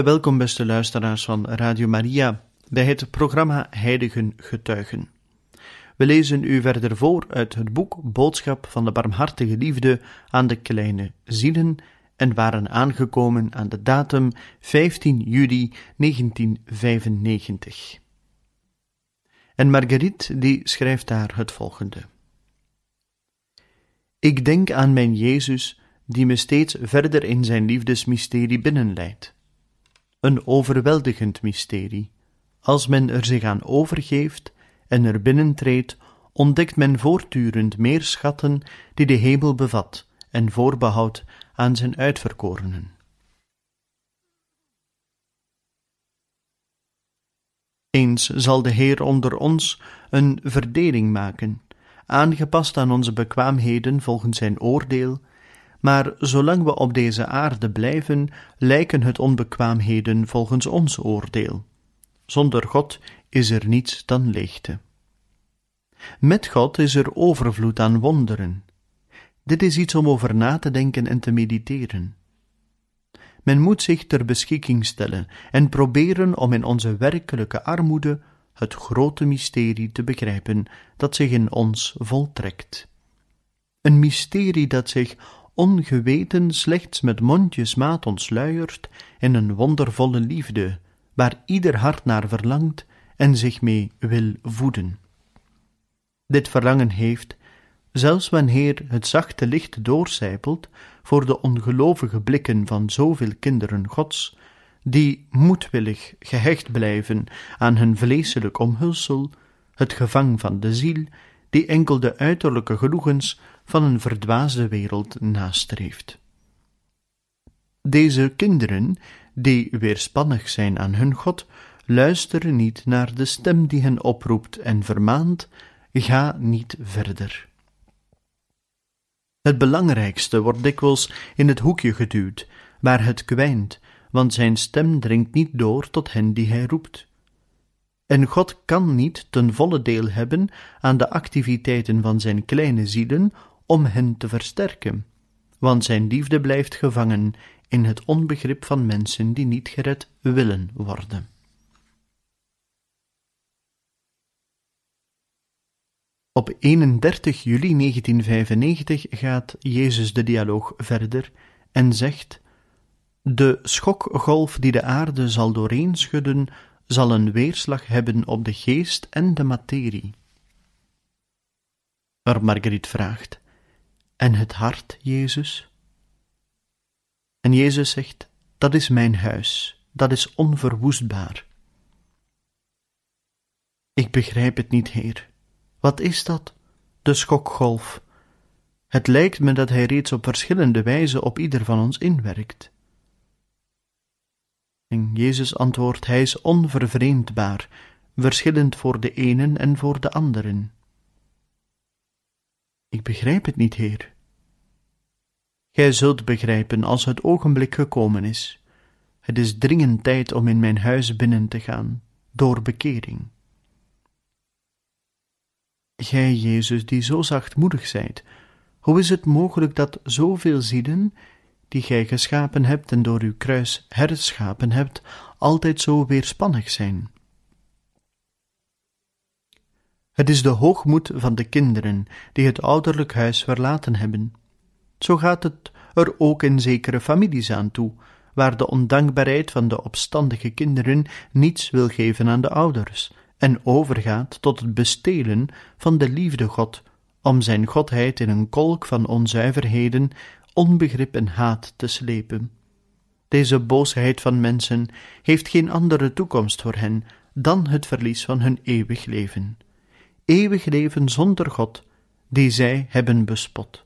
Welkom, beste luisteraars van Radio Maria, bij het programma Heiligen Getuigen. We lezen u verder voor uit het boek Boodschap van de Barmhartige Liefde aan de kleine zielen en waren aangekomen aan de datum 15 juli 1995. En Marguerite die schrijft daar het volgende. Ik denk aan mijn Jezus, die me steeds verder in zijn liefdesmysterie binnenleidt een overweldigend mysterie. Als men er zich aan overgeeft en er binnentreedt, ontdekt men voortdurend meer schatten die de hemel bevat en voorbehoudt aan zijn uitverkorenen. Eens zal de Heer onder ons een verdeling maken, aangepast aan onze bekwaamheden volgens zijn oordeel maar zolang we op deze aarde blijven, lijken het onbekwaamheden volgens ons oordeel. Zonder God is er niets dan leegte. Met God is er overvloed aan wonderen. Dit is iets om over na te denken en te mediteren. Men moet zich ter beschikking stellen en proberen om in onze werkelijke armoede het grote mysterie te begrijpen dat zich in ons voltrekt. Een mysterie dat zich ongeweten slechts met mondjesmaat ontsluiert in een wondervolle liefde, waar ieder hart naar verlangt en zich mee wil voeden. Dit verlangen heeft, zelfs wanneer het zachte licht doorcijpelt voor de ongelovige blikken van zoveel kinderen Gods, die moedwillig gehecht blijven aan hun vleeselijk omhulsel, het gevang van de ziel, die enkel de uiterlijke genoegens van een verdwaasde wereld nastreeft. Deze kinderen, die weerspannig zijn aan hun God, luisteren niet naar de stem die hen oproept en vermaant: ga niet verder. Het belangrijkste wordt dikwijls in het hoekje geduwd, waar het kwijnt, want zijn stem dringt niet door tot hen die hij roept. En God kan niet ten volle deel hebben aan de activiteiten van zijn kleine zielen om hen te versterken, want zijn liefde blijft gevangen in het onbegrip van mensen die niet gered willen worden. Op 31 juli 1995 gaat Jezus de dialoog verder en zegt: De schokgolf die de aarde zal dooreenschudden, zal een weerslag hebben op de geest en de materie. Er Marguerite vraagt: en het hart, Jezus? En Jezus zegt: Dat is mijn huis, dat is onverwoestbaar. Ik begrijp het niet, Heer. Wat is dat? De schokgolf. Het lijkt me dat Hij reeds op verschillende wijzen op ieder van ons inwerkt. En Jezus antwoordt: Hij is onvervreemdbaar, verschillend voor de enen en voor de anderen. Ik begrijp het niet, Heer. Gij zult begrijpen als het ogenblik gekomen is. Het is dringend tijd om in mijn huis binnen te gaan, door bekering. Gij, Jezus, die zo zachtmoedig zijt, hoe is het mogelijk dat zoveel zielen, die gij geschapen hebt en door uw kruis herschapen hebt, altijd zo weerspannig zijn? Het is de hoogmoed van de kinderen die het ouderlijk huis verlaten hebben. Zo gaat het er ook in zekere families aan toe, waar de ondankbaarheid van de opstandige kinderen niets wil geven aan de ouders, en overgaat tot het bestelen van de liefde God, om zijn godheid in een kolk van onzuiverheden, onbegrip en haat te slepen. Deze boosheid van mensen heeft geen andere toekomst voor hen dan het verlies van hun eeuwig leven eeuwig leven zonder God die zij hebben bespot.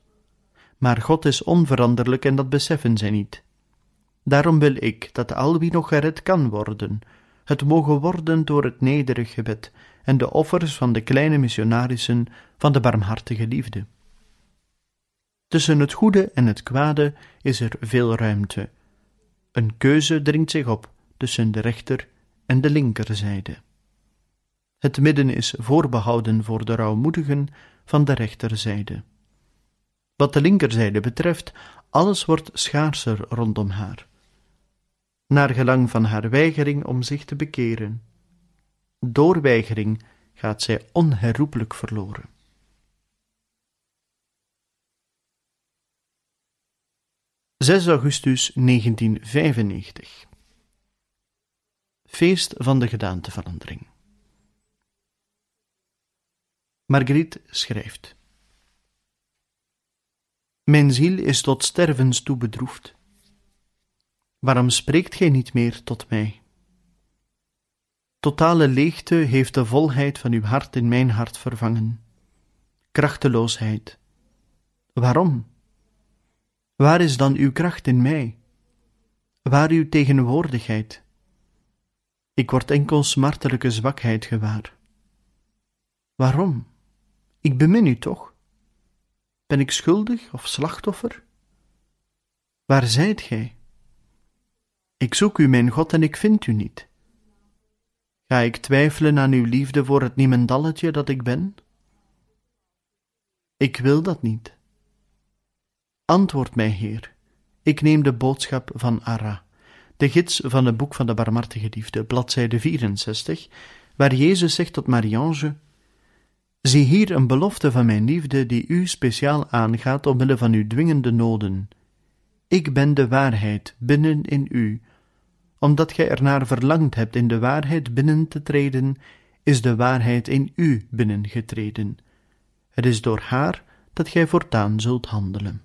Maar God is onveranderlijk en dat beseffen zij niet. Daarom wil ik dat al wie nog gered kan worden, het mogen worden door het nederig gebed en de offers van de kleine missionarissen van de barmhartige liefde. Tussen het goede en het kwade is er veel ruimte. Een keuze dringt zich op tussen de rechter en de linkerzijde. Het midden is voorbehouden voor de rouwmoedigen van de rechterzijde. Wat de linkerzijde betreft, alles wordt schaarser rondom haar, naar gelang van haar weigering om zich te bekeren. Door weigering gaat zij onherroepelijk verloren. 6 augustus 1995 Feest van de gedaanteverandering. Marguerite schrijft: Mijn ziel is tot stervens toe bedroefd. Waarom spreekt gij niet meer tot mij? Totale leegte heeft de volheid van uw hart in mijn hart vervangen. Krachteloosheid. Waarom? Waar is dan uw kracht in mij? Waar uw tegenwoordigheid? Ik word enkel smartelijke zwakheid gewaar. Waarom? Ik bemin u toch? Ben ik schuldig of slachtoffer? Waar zijt gij? Ik zoek u, mijn God, en ik vind u niet. Ga ik twijfelen aan uw liefde voor het niemendalletje dat ik ben? Ik wil dat niet. Antwoord mij, Heer. Ik neem de boodschap van Ara, de gids van het boek van de barmhartige liefde, bladzijde 64, waar Jezus zegt tot Marie-Ange, Zie hier een belofte van mijn liefde die u speciaal aangaat omwille van uw dwingende noden. Ik ben de waarheid binnen in u. Omdat gij ernaar verlangd hebt in de waarheid binnen te treden, is de waarheid in u binnengetreden. Het is door haar dat gij voortaan zult handelen.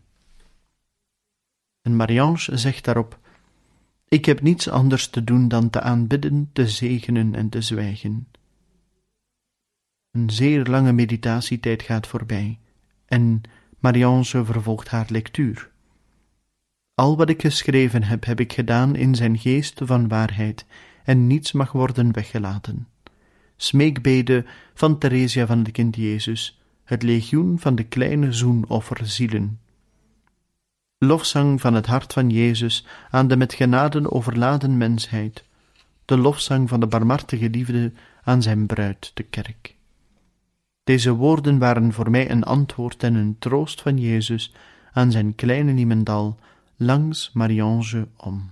En Mariange zegt daarop: Ik heb niets anders te doen dan te aanbidden, te zegenen en te zwijgen. Een zeer lange meditatietijd gaat voorbij en Mariange vervolgt haar lectuur. Al wat ik geschreven heb, heb ik gedaan in zijn geest van waarheid en niets mag worden weggelaten. Smeekbede van Theresia van het kind Jezus, het legioen van de kleine zoenofferzielen. Lofzang van het hart van Jezus aan de met genaden overladen mensheid, de lofzang van de barmhartige liefde aan zijn bruid, de kerk. Deze woorden waren voor mij een antwoord en een troost van Jezus aan zijn kleine niemendal langs Mariange om.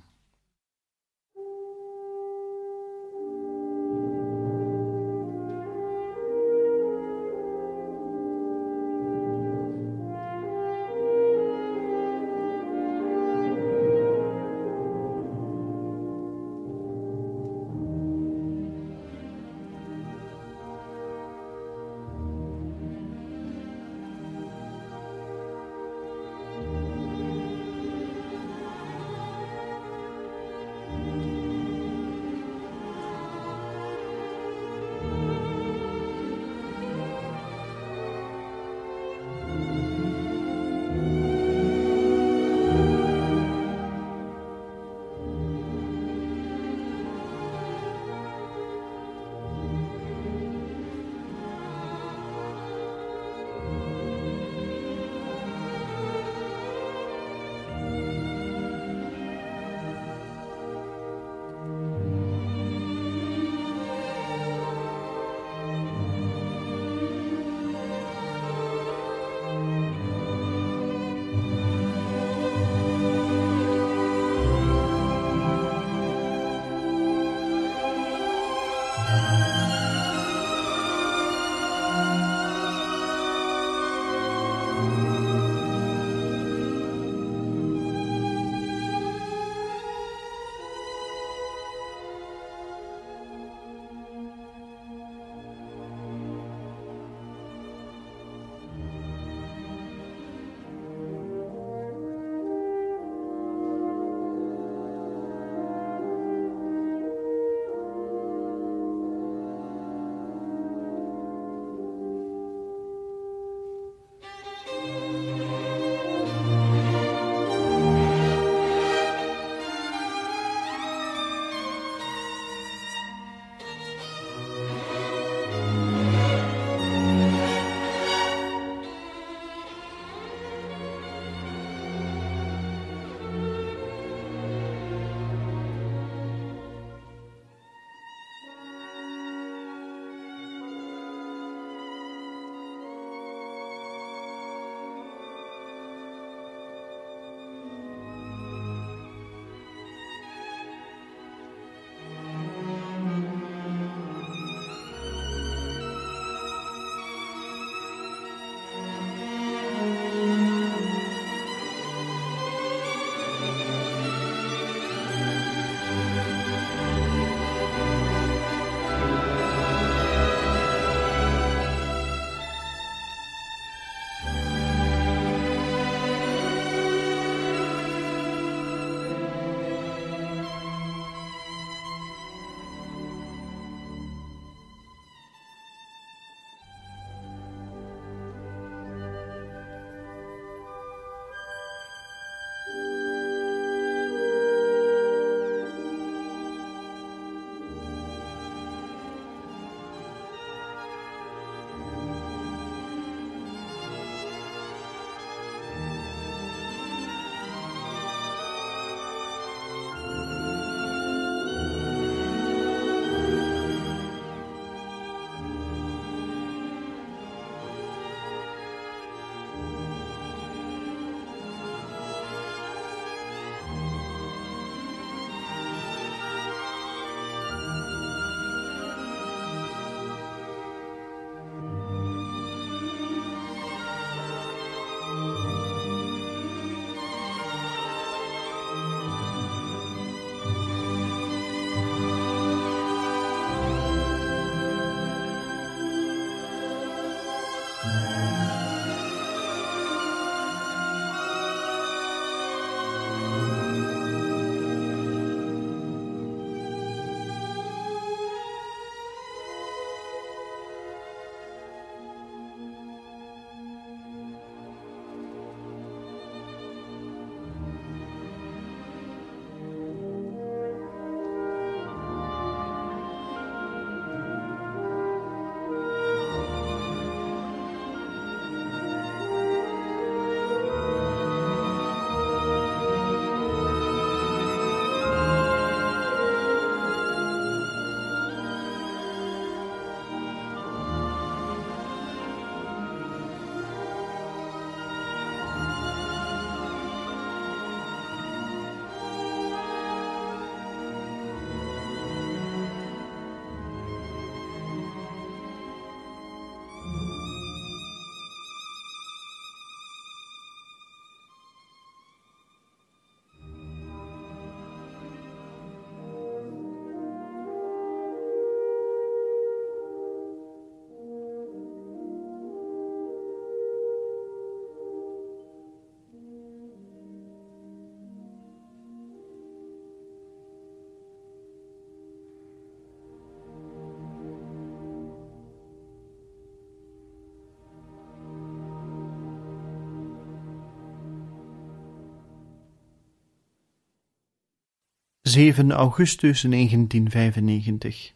7 augustus 1995.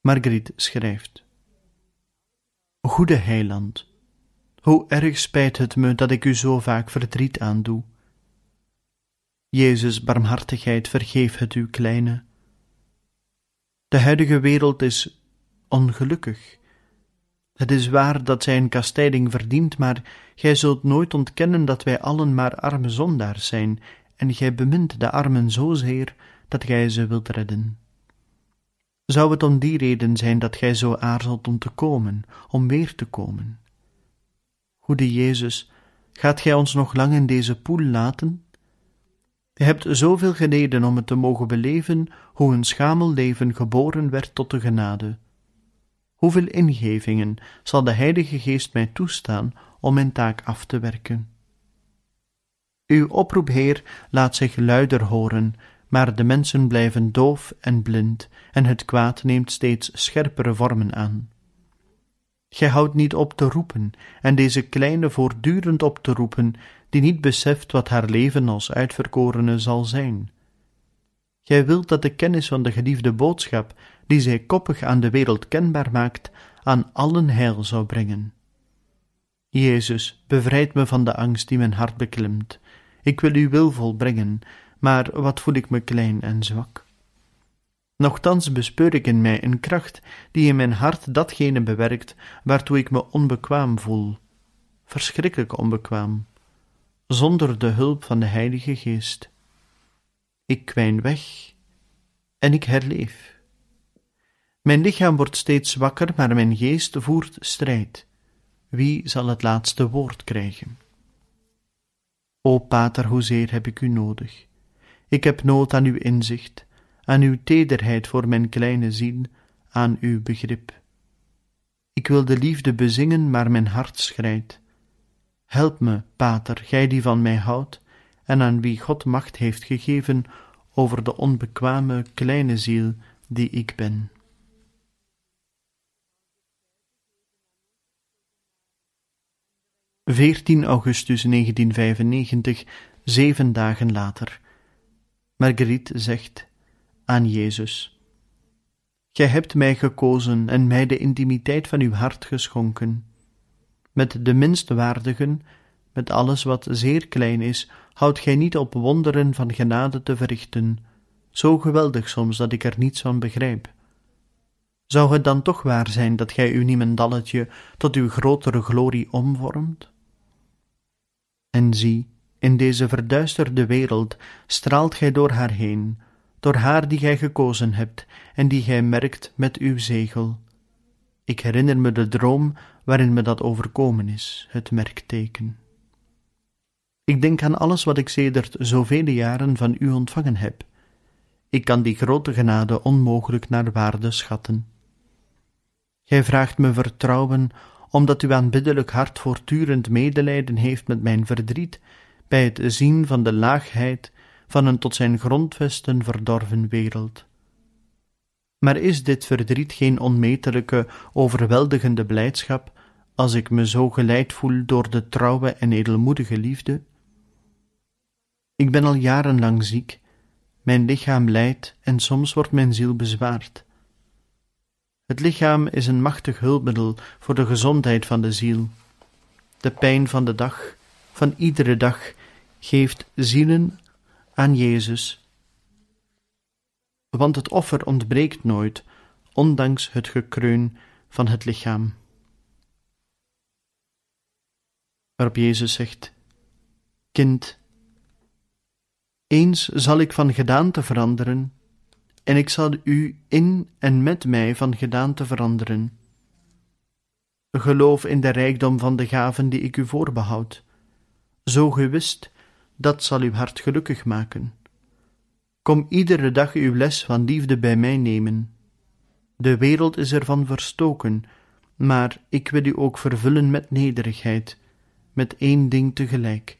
Marguerite schrijft: Goede heiland, hoe erg spijt het me dat ik u zo vaak verdriet aandoe. Jezus, barmhartigheid, vergeef het uw kleine. De huidige wereld is ongelukkig. Het is waar dat zij een kastijding verdient, maar gij zult nooit ontkennen dat wij allen maar arme zondaars zijn, en gij bemint de armen zozeer dat gij ze wilt redden. Zou het om die reden zijn dat gij zo aarzelt om te komen, om weer te komen? Goede Jezus, gaat gij ons nog lang in deze poel laten? Je hebt zoveel geleden om het te mogen beleven hoe een schamel leven geboren werd tot de genade. Hoeveel ingevingen zal de Heilige Geest mij toestaan om mijn taak af te werken? Uw oproep, Heer, laat zich luider horen, maar de mensen blijven doof en blind, en het kwaad neemt steeds scherpere vormen aan. Gij houdt niet op te roepen, en deze kleine voortdurend op te roepen, die niet beseft wat haar leven als uitverkorene zal zijn. Gij wilt dat de kennis van de geliefde boodschap, die zij koppig aan de wereld kenbaar maakt, aan allen heil zou brengen. Jezus, bevrijd me van de angst die mijn hart beklimt. Ik wil uw wil volbrengen, maar wat voel ik me klein en zwak. Nochtans bespeur ik in mij een kracht die in mijn hart datgene bewerkt waartoe ik me onbekwaam voel, verschrikkelijk onbekwaam, zonder de hulp van de Heilige Geest. Ik kwijn weg en ik herleef. Mijn lichaam wordt steeds zwakker, maar mijn geest voert strijd. Wie zal het laatste woord krijgen? O Pater, hoezeer heb ik u nodig? Ik heb nood aan uw inzicht, aan uw tederheid voor mijn kleine ziel, aan uw begrip. Ik wil de liefde bezingen, maar mijn hart schrijdt. Help me, Pater, gij die van mij houdt, en aan wie God macht heeft gegeven over de onbekwame kleine ziel die ik ben. 14 augustus 1995, zeven dagen later. Marguerite zegt aan Jezus: Gij hebt mij gekozen en mij de intimiteit van uw hart geschonken. Met de minst waardigen, met alles wat zeer klein is, houdt gij niet op wonderen van genade te verrichten, zo geweldig soms dat ik er niets van begrijp. Zou het dan toch waar zijn dat gij uw niemendalletje tot uw grotere glorie omvormt? En zie, in deze verduisterde wereld straalt gij door haar heen, door haar die gij gekozen hebt en die gij merkt met uw zegel. Ik herinner me de droom waarin me dat overkomen is, het merkteken. Ik denk aan alles wat ik sedert zoveel jaren van u ontvangen heb. Ik kan die grote genade onmogelijk naar waarde schatten. Gij vraagt me vertrouwen omdat uw aanbiddelijk hart voortdurend medelijden heeft met mijn verdriet, bij het zien van de laagheid van een tot zijn grondvesten verdorven wereld. Maar is dit verdriet geen onmetelijke, overweldigende blijdschap, als ik me zo geleid voel door de trouwe en edelmoedige liefde? Ik ben al jarenlang ziek, mijn lichaam lijdt en soms wordt mijn ziel bezwaard. Het lichaam is een machtig hulpmiddel voor de gezondheid van de ziel. De pijn van de dag, van iedere dag, geeft zielen aan Jezus. Want het offer ontbreekt nooit, ondanks het gekreun van het lichaam. Waarop Jezus zegt: Kind, eens zal ik van gedaante veranderen en ik zal u in en met mij van gedaante veranderen. Geloof in de rijkdom van de gaven die ik u voorbehoud. Zo gewist, dat zal uw hart gelukkig maken. Kom iedere dag uw les van liefde bij mij nemen. De wereld is ervan verstoken, maar ik wil u ook vervullen met nederigheid, met één ding tegelijk.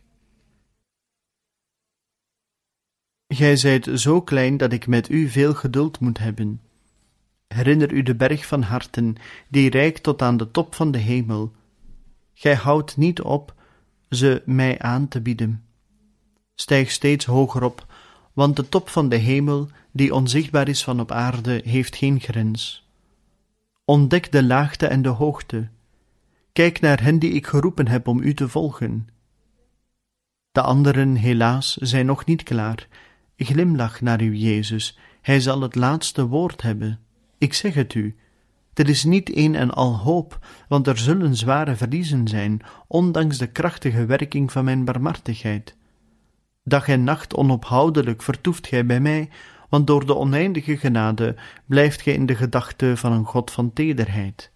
Gij zijt zo klein dat ik met u veel geduld moet hebben. Herinner u de berg van harten, die reikt tot aan de top van de hemel. Gij houdt niet op ze mij aan te bieden. Stijg steeds hoger op, want de top van de hemel, die onzichtbaar is van op aarde, heeft geen grens. Ontdek de laagte en de hoogte. Kijk naar hen die ik geroepen heb om u te volgen. De anderen, helaas, zijn nog niet klaar. Glimlach naar uw Jezus, hij zal het laatste woord hebben. Ik zeg het u, er is niet een en al hoop, want er zullen zware verliezen zijn, ondanks de krachtige werking van mijn barmhartigheid. Dag en nacht onophoudelijk vertoeft gij bij mij, want door de oneindige genade blijft gij in de gedachte van een God van tederheid.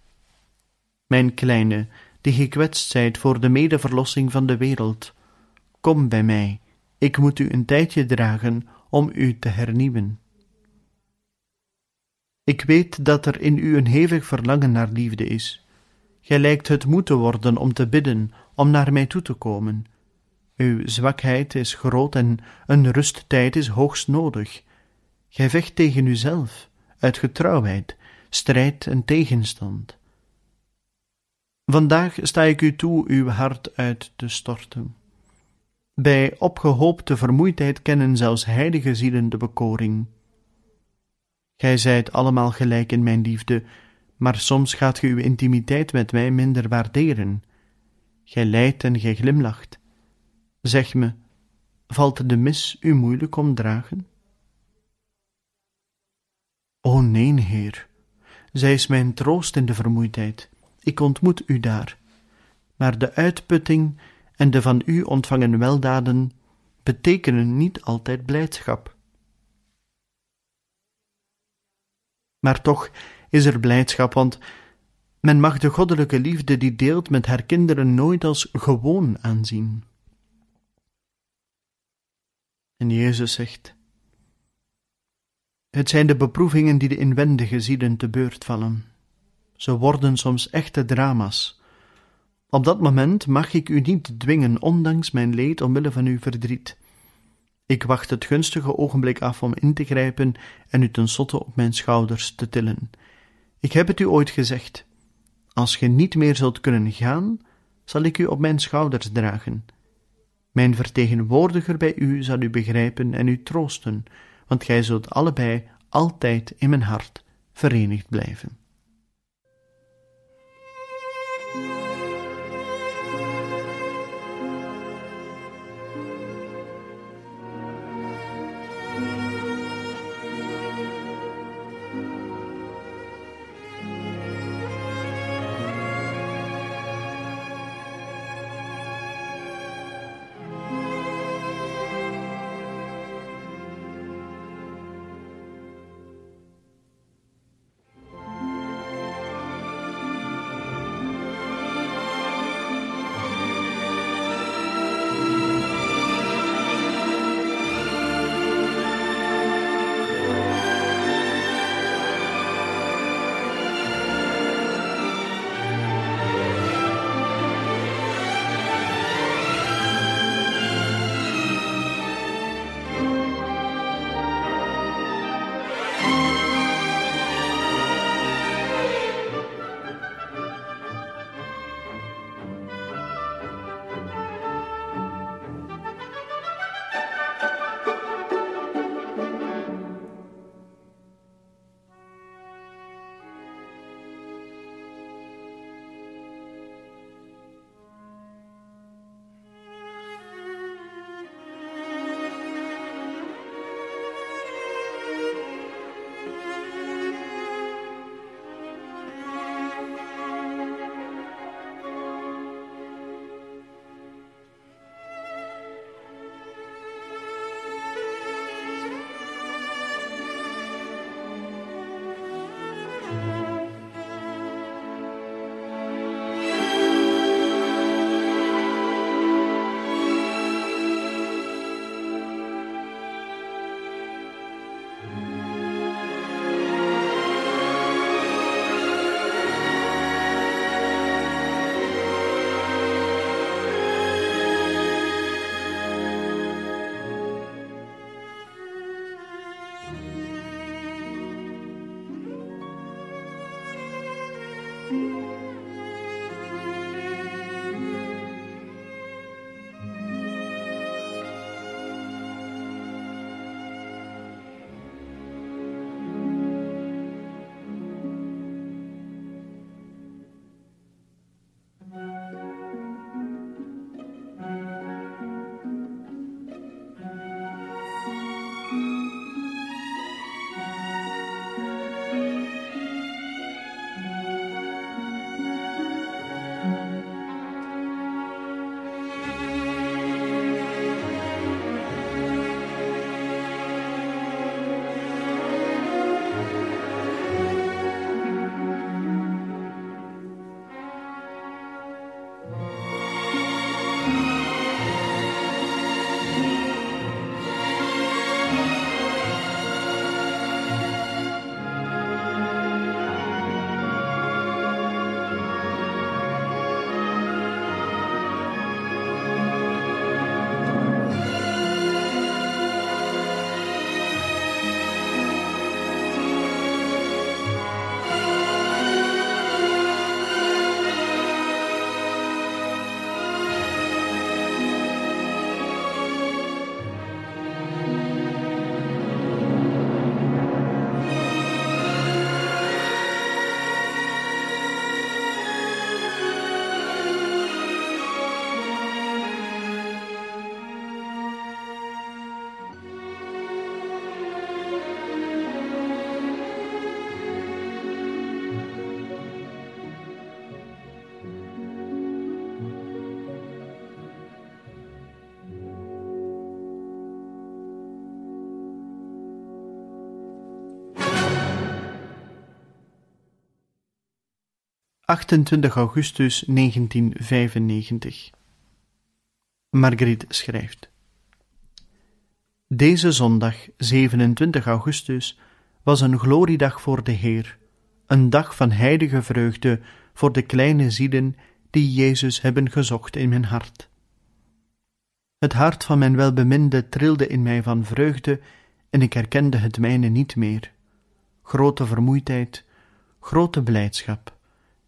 Mijn kleine, die gekwetst zijt voor de medeverlossing van de wereld, kom bij mij, ik moet u een tijdje dragen om u te hernieuwen. Ik weet dat er in u een hevig verlangen naar liefde is. Gij lijkt het moeten worden om te bidden, om naar mij toe te komen. Uw zwakheid is groot en een rusttijd is hoogst nodig. Gij vecht tegen uzelf, uit getrouwheid, strijd en tegenstand. Vandaag sta ik u toe uw hart uit te storten. Bij opgehoopte vermoeidheid kennen zelfs heilige zielen de bekoring. Gij zijt allemaal gelijk in mijn liefde, maar soms gaat ge uw intimiteit met mij minder waarderen. Gij lijdt en gij glimlacht. Zeg me, valt de mis u moeilijk om dragen? O nee, Heer, zij is mijn troost in de vermoeidheid. Ik ontmoet u daar. Maar de uitputting en de van u ontvangen weldaden betekenen niet altijd blijdschap. Maar toch is er blijdschap, want men mag de goddelijke liefde die deelt met haar kinderen nooit als gewoon aanzien. En Jezus zegt: Het zijn de beproevingen die de inwendige zielen te beurt vallen. Ze worden soms echte drama's. Op dat moment mag ik u niet dwingen, ondanks mijn leed omwille van uw verdriet. Ik wacht het gunstige ogenblik af om in te grijpen en u tenslotte op mijn schouders te tillen. Ik heb het u ooit gezegd: als ge niet meer zult kunnen gaan, zal ik u op mijn schouders dragen. Mijn vertegenwoordiger bij u zal u begrijpen en u troosten, want gij zult allebei altijd in mijn hart verenigd blijven. 28 augustus 1995. Margriet schrijft. Deze zondag, 27 augustus, was een gloriedag voor de Heer, een dag van heilige vreugde voor de kleine zielen die Jezus hebben gezocht in mijn hart. Het hart van mijn welbeminde trilde in mij van vreugde en ik herkende het mijne niet meer. Grote vermoeidheid, grote blijdschap.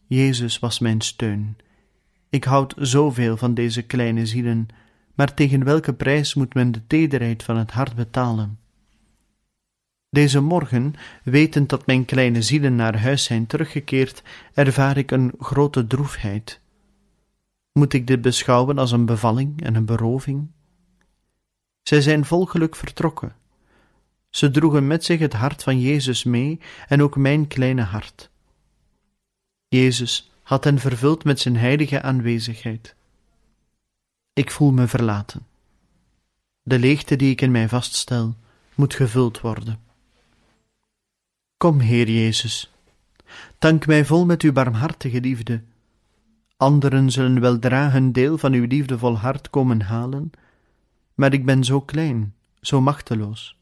Jezus was mijn steun. Ik houd zoveel van deze kleine zielen, maar tegen welke prijs moet men de tederheid van het hart betalen? Deze morgen, wetend dat mijn kleine zielen naar huis zijn teruggekeerd, ervaar ik een grote droefheid. Moet ik dit beschouwen als een bevalling en een beroving? Zij zijn volgeluk vertrokken. Ze droegen met zich het hart van Jezus mee en ook mijn kleine hart. Jezus had hen vervuld met zijn heilige aanwezigheid. Ik voel me verlaten. De leegte die ik in mij vaststel, moet gevuld worden. Kom, Heer Jezus, dank mij vol met uw barmhartige liefde. Anderen zullen weldra hun deel van uw liefdevol hart komen halen, maar ik ben zo klein, zo machteloos.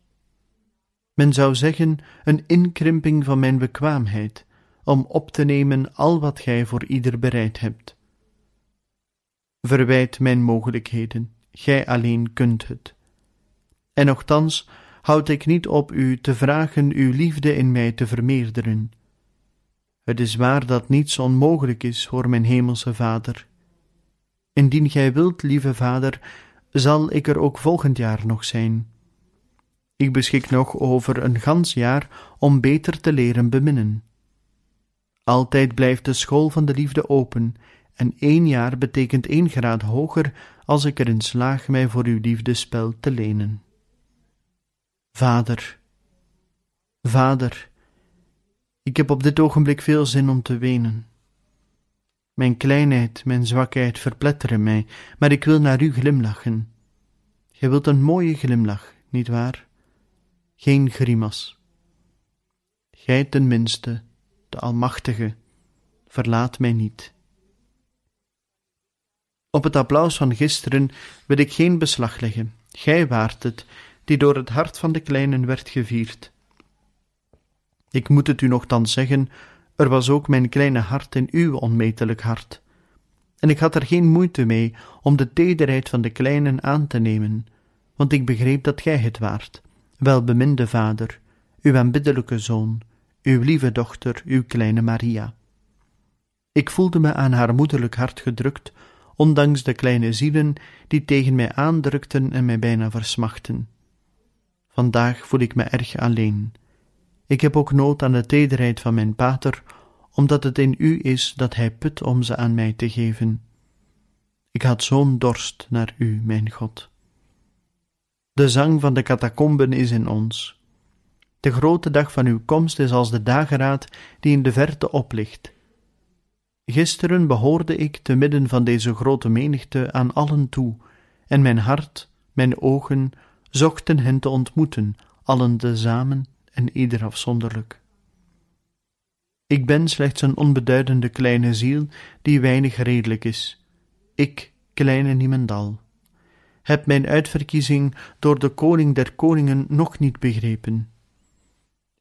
Men zou zeggen een inkrimping van mijn bekwaamheid, om op te nemen al wat gij voor ieder bereid hebt. Verwijt mijn mogelijkheden, gij alleen kunt het. En nochtans houd ik niet op u te vragen uw liefde in mij te vermeerderen. Het is waar dat niets onmogelijk is voor mijn hemelse Vader. Indien gij wilt, lieve Vader, zal ik er ook volgend jaar nog zijn. Ik beschik nog over een gans jaar om beter te leren beminnen. Altijd blijft de school van de liefde open, en één jaar betekent één graad hoger als ik erin slaag mij voor uw liefdespel te lenen. Vader, Vader, ik heb op dit ogenblik veel zin om te wenen. Mijn kleinheid, mijn zwakheid verpletteren mij, maar ik wil naar u glimlachen. Gij wilt een mooie glimlach, niet waar? Geen grimas. Gij tenminste, Almachtige, verlaat mij niet. Op het applaus van gisteren wil ik geen beslag leggen. Gij waart het, die door het hart van de kleinen werd gevierd. Ik moet het u nogthans zeggen, er was ook mijn kleine hart in uw onmetelijk hart. En ik had er geen moeite mee om de tederheid van de kleinen aan te nemen, want ik begreep dat gij het waart, welbeminde vader, uw aanbiddelijke zoon, uw lieve dochter, uw kleine Maria. Ik voelde me aan haar moederlijk hart gedrukt, ondanks de kleine zielen die tegen mij aandrukten en mij bijna versmachten. Vandaag voel ik me erg alleen. Ik heb ook nood aan de tederheid van mijn pater, omdat het in u is dat hij put om ze aan mij te geven. Ik had zo'n dorst naar u, mijn God. De zang van de catacomben is in ons. De grote dag van uw komst is als de dageraad die in de verte oplicht. Gisteren behoorde ik te midden van deze grote menigte aan allen toe, en mijn hart, mijn ogen zochten hen te ontmoeten, allen tezamen en ieder afzonderlijk. Ik ben slechts een onbeduidende kleine ziel die weinig redelijk is. Ik, kleine niemendal, heb mijn uitverkiezing door de koning der koningen nog niet begrepen.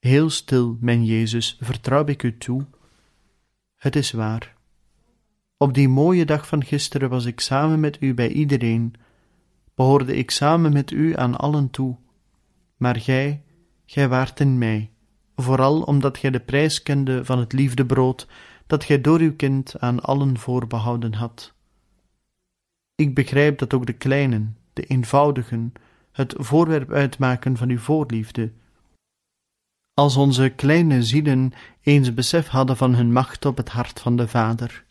Heel stil, mijn Jezus, vertrouw ik u toe. Het is waar. Op die mooie dag van gisteren was ik samen met u bij iedereen, behoorde ik samen met u aan allen toe, maar gij, gij waart in mij, vooral omdat gij de prijs kende van het liefdebrood dat gij door uw kind aan allen voorbehouden had. Ik begrijp dat ook de kleinen, de eenvoudigen, het voorwerp uitmaken van uw voorliefde. Als onze kleine zielen eens besef hadden van hun macht op het hart van de Vader.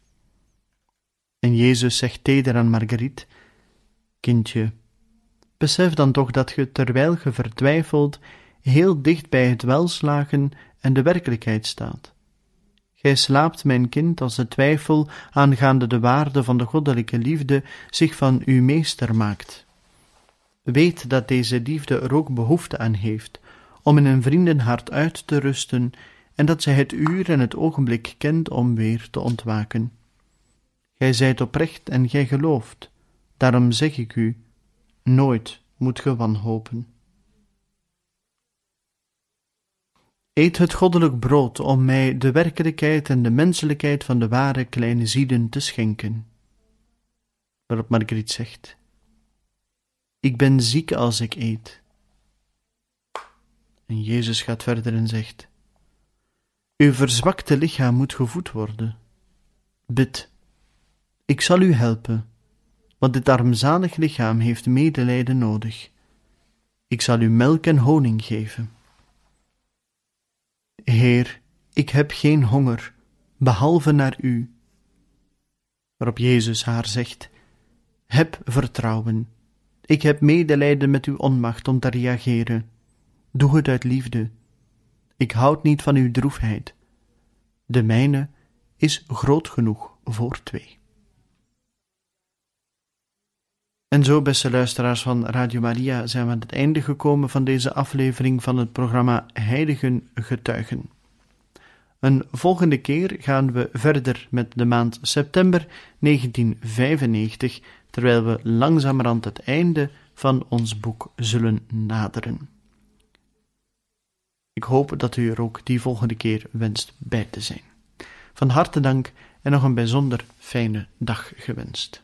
En Jezus zegt teder aan Marguerite: Kindje, besef dan toch dat ge, terwijl ge vertwijfelt, heel dicht bij het welslagen en de werkelijkheid staat. Gij slaapt, mijn kind, als de twijfel aangaande de waarde van de goddelijke liefde zich van u meester maakt. Weet dat deze liefde er ook behoefte aan heeft, om in een vriendenhart uit te rusten en dat zij het uur en het ogenblik kent om weer te ontwaken. Gij zijt oprecht en gij gelooft, daarom zeg ik u, nooit moet ge wanhopen. Eet het goddelijk brood om mij de werkelijkheid en de menselijkheid van de ware kleine zieden te schenken. Waarop Margriet zegt: Ik ben ziek als ik eet. En Jezus gaat verder en zegt: Uw verzwakte lichaam moet gevoed worden. Bid, ik zal u helpen, want dit armzalig lichaam heeft medelijden nodig. Ik zal u melk en honing geven. Heer, ik heb geen honger, behalve naar u. Waarop Jezus haar zegt: Heb vertrouwen. Ik heb medelijden met uw onmacht om te reageren. Doe het uit liefde. Ik houd niet van uw droefheid. De mijne is groot genoeg voor twee. En zo, beste luisteraars van Radio Maria, zijn we aan het einde gekomen van deze aflevering van het programma Heiligen Getuigen. Een volgende keer gaan we verder met de maand september 1995, terwijl we langzamerhand het einde van ons boek zullen naderen. Ik hoop dat u er ook die volgende keer wenst bij te zijn. Van harte dank en nog een bijzonder fijne dag gewenst.